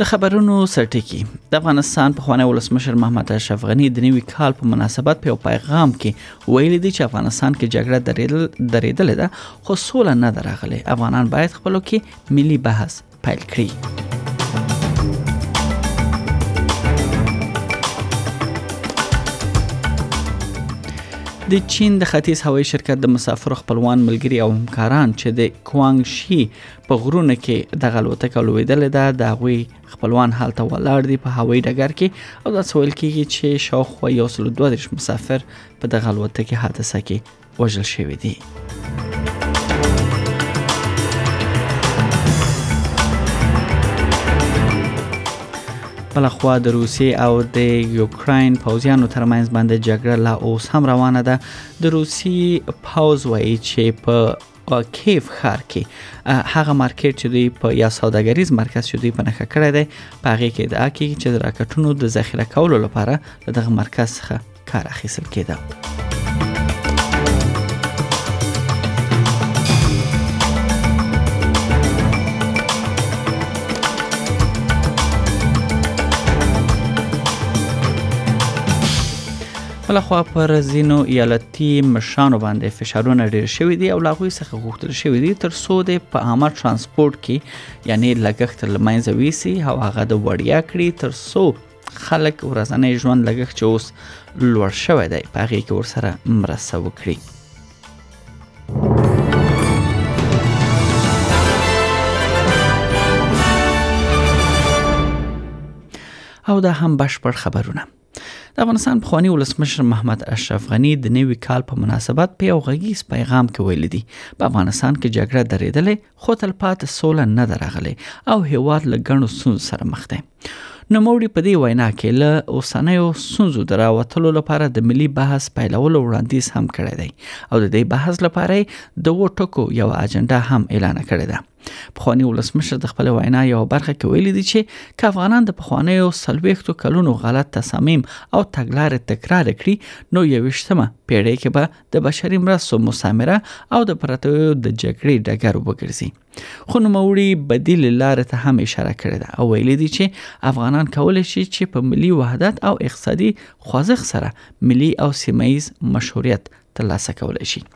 د خبرونو سرټکی د افغانستان پخوانی ولسمشر محمد اشرف غنی د نوي کال په مناسبت په پیغام کې ویلي دی چې افغانستان کې جګړه درېدل ده خو سوله نه درغله افغانان باید خپلو کې ملي بحث پیل کړي د چین د ختیځ هوایي شرکت د مسافرو خپلوان ملګري او همکاران چې د کوانګ شي په غرونو کې دغه الوتکه لویدلې ده د هغوی خپلوان هلته ولاړ دي په هوایي ډګر کې او دا سوال کیږي چې شاوخوا یو سل دوه دېرش مسافر په دغه الوتکې حادثه کې وژل شوي دي بلخوا د روسیې او د یوکراین پوځیانو ترمنځ باندې جګړه لا اوس هم روانه ده د روسیې پوځ وایي چې په په کیف ښار کې هغه مارکیټ چې دوی په یا سوداګریز مرکز چې دوی په نخښه کړی دی په هغه کې ادعا کوي چې د راکټونو د ذخیره کولو لپاره دغه مرکز څخه کار اخیستل کېده بلخوا پر ځینو ایالت تی مشرانو باندې فشارونه ډیر شوي دي او له هغوی څخه غوښتل شوي دي تر څو د په عامه ترانسپورت کې یعنی لګښت له منځه ویسي او هغه د وړیا کړي تر څو خلک ورځنی ژوند لګښت چې اوس لوړ شوی دی په هغې کې ورسره مرسته وکړي او دا هم بشپړ خبرونه د افغانستان پخوانی ولسمشر محمد اشرف غنی د نوي کال په مناسبت په یو غږیز پیغام کې ویل دي په افغانستان کې جګړه درېدلې خو تلپات سوله نه درغلې او هیواد له ګڼو سون سره مخ دی نو موري په دې وینا کې له اوسنیو سونزو دراوتلو لپاره د ملي بحث پیلولو وړاندیز هم کړی دی او د دې بحث لپاره د وټکو یو اجنډا هم اعلان کړې ده پخوانی ولسمشر د خپل وینا یو برخه کې ویلي دي چې که افغانان د پخوانیو سلويختو کلونو غلط تصامیم او تګلارې تکرار کړي نو یوشتمه پیړۍ کې به د بشري مرستو مسامره او د پرتویو د جګړې ډګر وګرځي خو نوموړي بدیل لارې ته هم اشاره کړې ده او ویلي دي چې افغانان کولای شي چې په ملي وحدت او اقتصادي خوځښت سره ملي او سیمایي مشهوریت ترلاسه کولای شي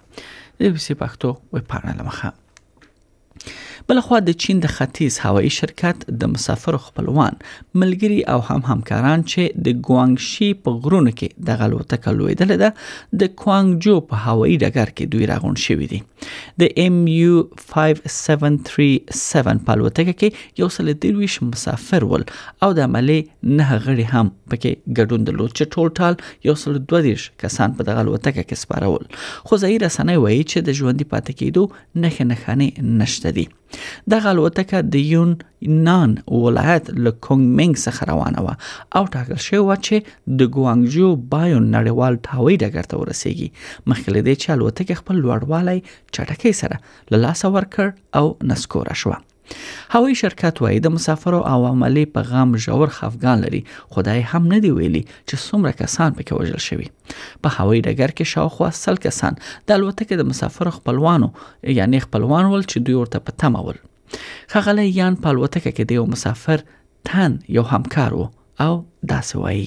د بي سي پښتو وې پاڼه لمخه بلخوا د چین د ختیځ هوایی شرکت د مسافرو خپلوان ملګری او هم همکاران چې د ګوانګشي په غرونو کې د غلوتکه لویدل ده د کوانګجو په هوایی ډګر کې دوی راغون شوې دي د ام یو 5737 په لوتکه کې یو سل دیرویش مسافر ول او د عملی نه غړي هم پکې ګډون درلود چې ټول ټال یو سل دوه دیش کسان په دغه لوتکه کې سپارول خو ځای رسنۍ وایي چې د ژوندۍ پاتې کېدو نخې نخانې نشته دي دغه الوتکه د یون نان ولایت له کونګ منګ څخه روانه وه او ټاکل شوی و چې د ګوانګجو بایون نړیوال ټاوی ډګر ته ورسیږي مخکې له دې چې الوتکه خپل لوړوالی چټکۍ سره له لاسه ورکړ او نسکوره شوه هوایي شرکت وایي د مسافرو او عملې په غم ژور خفګان لري خو دا هم نه دی ویلي چې څومره کسان پکې وژل شوي په هوایي ډګر کې شاوخوا سل کسان د الوتکې د مسافرو خپلوانو یعنی خپلوان ول چې دوی ورته په تمه ول خغله یان په الوتکه کې د یو مسافر تن یو همکار وو او داسې وایي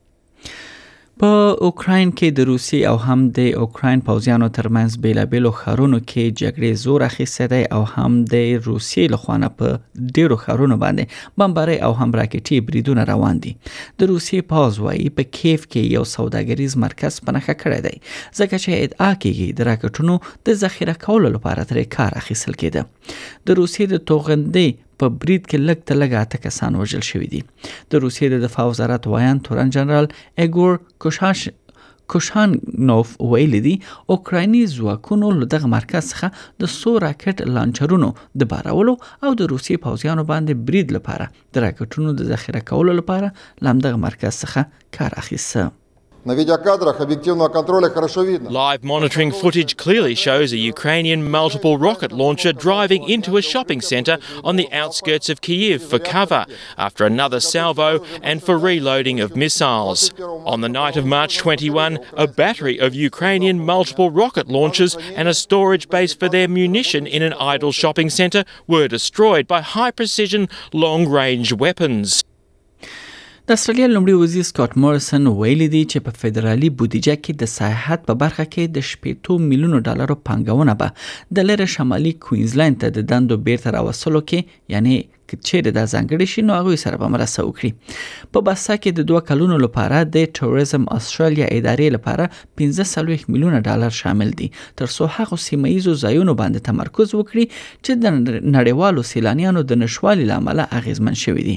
په اوکراین کې د روسیې او هم د اوکراین پوځیانو ترمنځ بیلابیلو ښارونو کې جګړې زور اخیسته دی او هم د روسیې لخوانه په ډیرو ښارونو باندې بمباري او هم راکټي بریدونه روان دي د روسیې پوځ وایي په کیف کې یو سوداګریز مرکز پنهخه کړی دی ځکه چې ادعا کیږي د راکټونو د ذخیره کولو لپاره ترې کار اخیستل کېده د روسیې د توغندې په برید کې لږ ته لږ اته کسان وژل شوي دي د روسیې د دفاع وزارت وایاند تورن جنرال ایګور کوشاش کوشانګنوف ویل دي اوکرایني ځواکونو له دغه مرکز څخه د سو راکټ لانچرونو د بارولو او د روسي پوځیانو باندې برید لپاره د راکټونو د ذخیره کولو لپاره لامدغه مرکز څخه کار اخیسته Live monitoring footage clearly shows a Ukrainian multiple rocket launcher driving into a shopping centre on the outskirts of Kiev for cover after another salvo and for reloading of missiles. On the night of March 21, a battery of Ukrainian multiple rocket launchers and a storage base for their munition in an idle shopping centre were destroyed by high precision long range weapons. د استرالیا لومړي وزیر سکاټ مورسن ویلي دی چې په فدرالي بودیجه کې د سیاحت په برخه کې د شپېتو میلیونو ډالرو پانګونه به د لره شمالي کوینزلند ته د دندو بیرته راوستلو کې یعنی که چیرې دا ځانګړي شي نو هغه سره به مرسته وکړي په بسا کې د دوه کلونو لپاره د ټوریزم استرالیا ادارې لپاره پنځه څلوېښت میلیونه ډالر شامل دي تر څو هغو سیمه ییزو ځایونو باندې تمرکز وکړي چې د نړیوالو سیلانیانو د نشوالي له امله اغیزمن شوي دي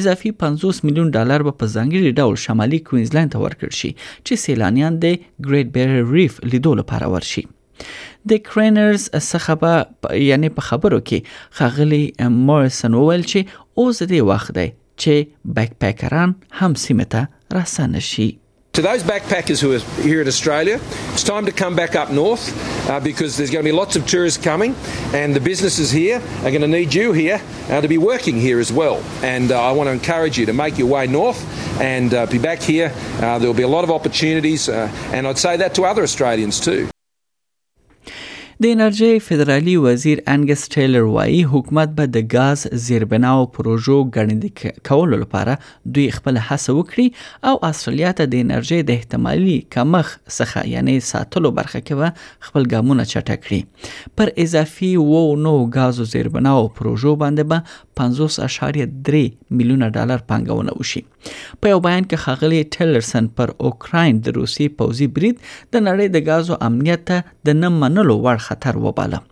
اضافي 50 میلیون ډالر به په ځانګړي ډول شمالي کوینزلند ته ورکړ شي چې سیلانیان د ګریټ بیرر ریف لیدو لپاره ورشي د کرینرز څخه به یعنی په خبرو کې خغلی مورسن وویل چې اوس دې وخت دی چې بیک پیکران هم سیمه ته راسنه شي To those backpackers who are here in Australia, it's time to come back up north uh, because there's going to be lots of tourists coming, and the businesses here are going to need you here uh, to be working here as well. And uh, I want to encourage you to make your way north and uh, be back here. Uh, there will be a lot of opportunities, uh, and I'd say that to other Australians too. د انرژۍ فدرالي وزیر انګس ټیلر وایي حکومت به د غاز زیربنا او پروژو ګړندي کولو لپاره دوی خپل هڅه وکړي او استرالیا ته د انرژۍ د احتمالي کمخ څخه یعنی ساتلو برخه کې به خپل ګامونه چټک کړي پر اضافي وو نو غاز زیربنا او پروژو باندې به 50.3 میلیونه ډالر پانګونه وشي په یو بیان کې ښاغلي ټیلرسن پر اوکراین د روسي پوځي برید د نړۍ د غازو امنیت ته د نه منلو وړ خطر وباله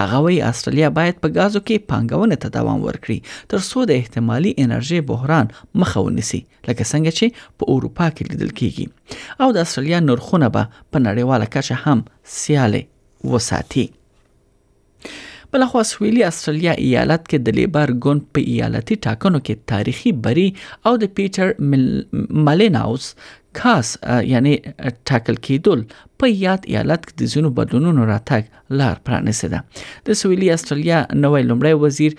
هغه وی استرالیا باید په غازو کې پانګونه ته دوام ورکړي تر څو د احتمالي انرژي بحران مخه ونیسي لکه څنګه چې په اروپا کې لیدل کیږي او د استرالیا نرخونه به په نړیواله کچه هم سیاله وساتي بلخوا سویلي استرالیا ایالت کې د لیبر ګوند په ایالتي ټاکنو کې تاریخي بری او د پیټر ملیناوس کاس یعنی ټاکل کېدل په یاد ایالت کې د ځینو بدلونونو راتګ لار پرانیسته د سویلي استرالیا نوې لمړی وزیر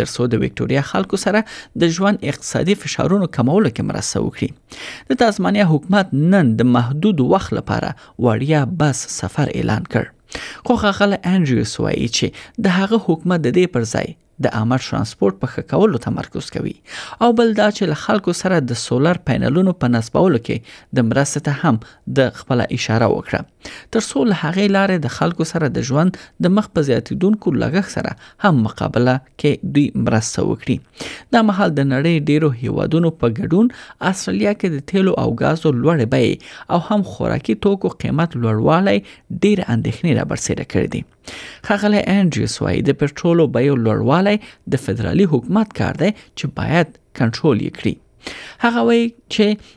تر څو د وکټوريا خلکو سره د ژوند اقتصادي فشارونو کمولو کې مرسته وکړي د تازمانیا حکومت نن د محدود وخت لپاره وړیا بس سفر اعلان کړ خو خغله انډریوس وایي چې د هغه حکومت د دې پر ځای د عامه ترانسپورت په خکولو تمرکز کوي او بل دا چې له خلکو سره د سولر پینلونو په نصبولو کې د مرستې ته هم د خپل اشاره وکړه تر څو له هغې لارې د خلکو سره د ژوند د مخ په زیاتیدونکو لګښت سره هم مقابله کې دوی مرسته وکړي دا مهال د نړۍ ډیرو هیوادونو په ګډون استرالیا کې د تیلو او غازو لوړې بیې او هم خوراکي توکو قیمت لوړوالی ډیر اندېښنې را برسېره کړې دي خغلی انډریوس وایي د پټرولو بیو لوړوالی د فدرالي حکومت کار دی چې باید کنټرول یې کړي هغه وایي چې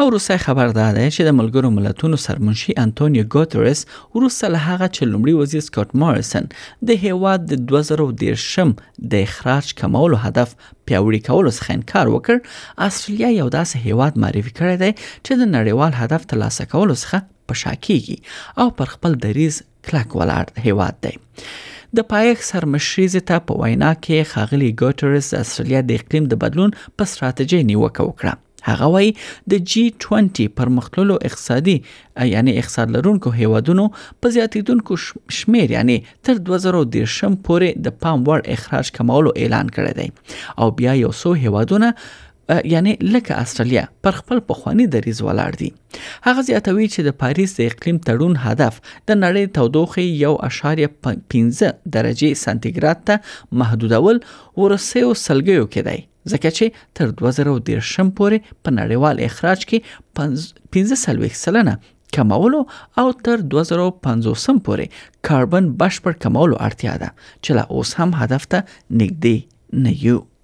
او وروستی خبر دا دی چې د ملګرو ملتونو سرمنشي انټونیو ګوتریس وروسته له هغه چې لومړي وزیر سکاټ ماریسن د هیواد د 2013 د اخراج کمولو هدف پیاوړي کولو څخه انکار وکړ استرالیا یو داسې هیواد معرفي کړی دی چې د نړیوال هدف ترلاسه کولو څخه په شا کیږي او پر خپل دریز کلک ولاړ هیواد دی د پایښ سرمشریزې ته په وینا کې خاغلی ګوټرس د استرالیا د اقلیم د بدلون په ستراتیژۍ نیوکه وکړه هغه وایي د جی 20 پرمختللو اقتصادي یعنی اقتصاد لرونکو هیوادونو په زیاتیدونکو شمیر یعنی تر 2013 پورې د پام وړ اخراج کمولو اعلان کړی دی او بیا یو څو هیوادونه یعنی لکه استرالیا پر خپل پخوانی دریز ولاړ دي هغه زیاتوي چې د پاریس د اقلیم تړون هدف د نړۍ تودوخې یو اشاریه پنځه درجې سانتیګراد ته محدودول ورسېو سلګیو کې دی ځکه چې تر 2013 پورې په نړیوال اخراج کې 15 سلنه کمولو او تر 2050 پورې کاربن بشپړ کمولو اړتیا ده چې لا اوس هم هدف ته نږدې نه یو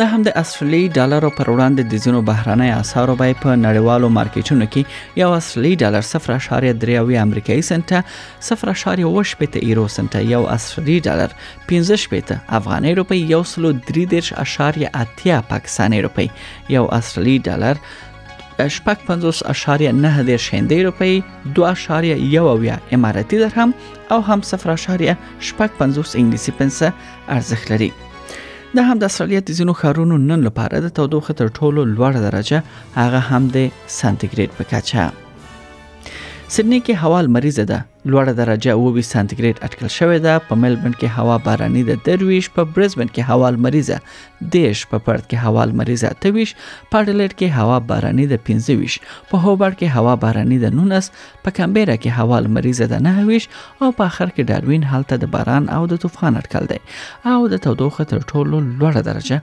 د همد اصلي ډالرو پر وړاندې د ځینو بهرنۍ اسعارو بیه په نړیوالو مارکیټونو کې یو اصلي ډالر 0.3 امریکایي سنت 0.8 یورو سنت یو اصلي ډالر 15 افغاني روپی یو سلو 3.8 پاکستاني روپی یو اصلي ډالر شپږ پنځوس اشاریه نه دېرش هندۍ روپۍ دوه اشاریه یو اویا اماراتي درهم او هم صفر اشاریه شپږ پنځوس انګلیسي پنسه ارزښت لري د هم د استرالیا د ځینو ښارونو نن لپاره د تودوخه تر ټولو لوړه درجه هغه هم د سانتیګریډ په کچه سیدنی کې هوا لمریزه ده لوړه درجه اووي سانتیګریډ اټکل شوې ده په ملبن کې هوا باراني ده درویش په برزبن کې هوا لمریزه دیش په پرت کې هوا لمریزه تویش په اډلیډ کې هوا باراني ده 25 په هوبر کې هوا باراني ده 19 په کمبيرا کې هوا لمریزه ده 29 او په اخر کې ډاروین هلته د باران او د طوفان اټکل دی او د تودوخه تر ټولو لوړه درجه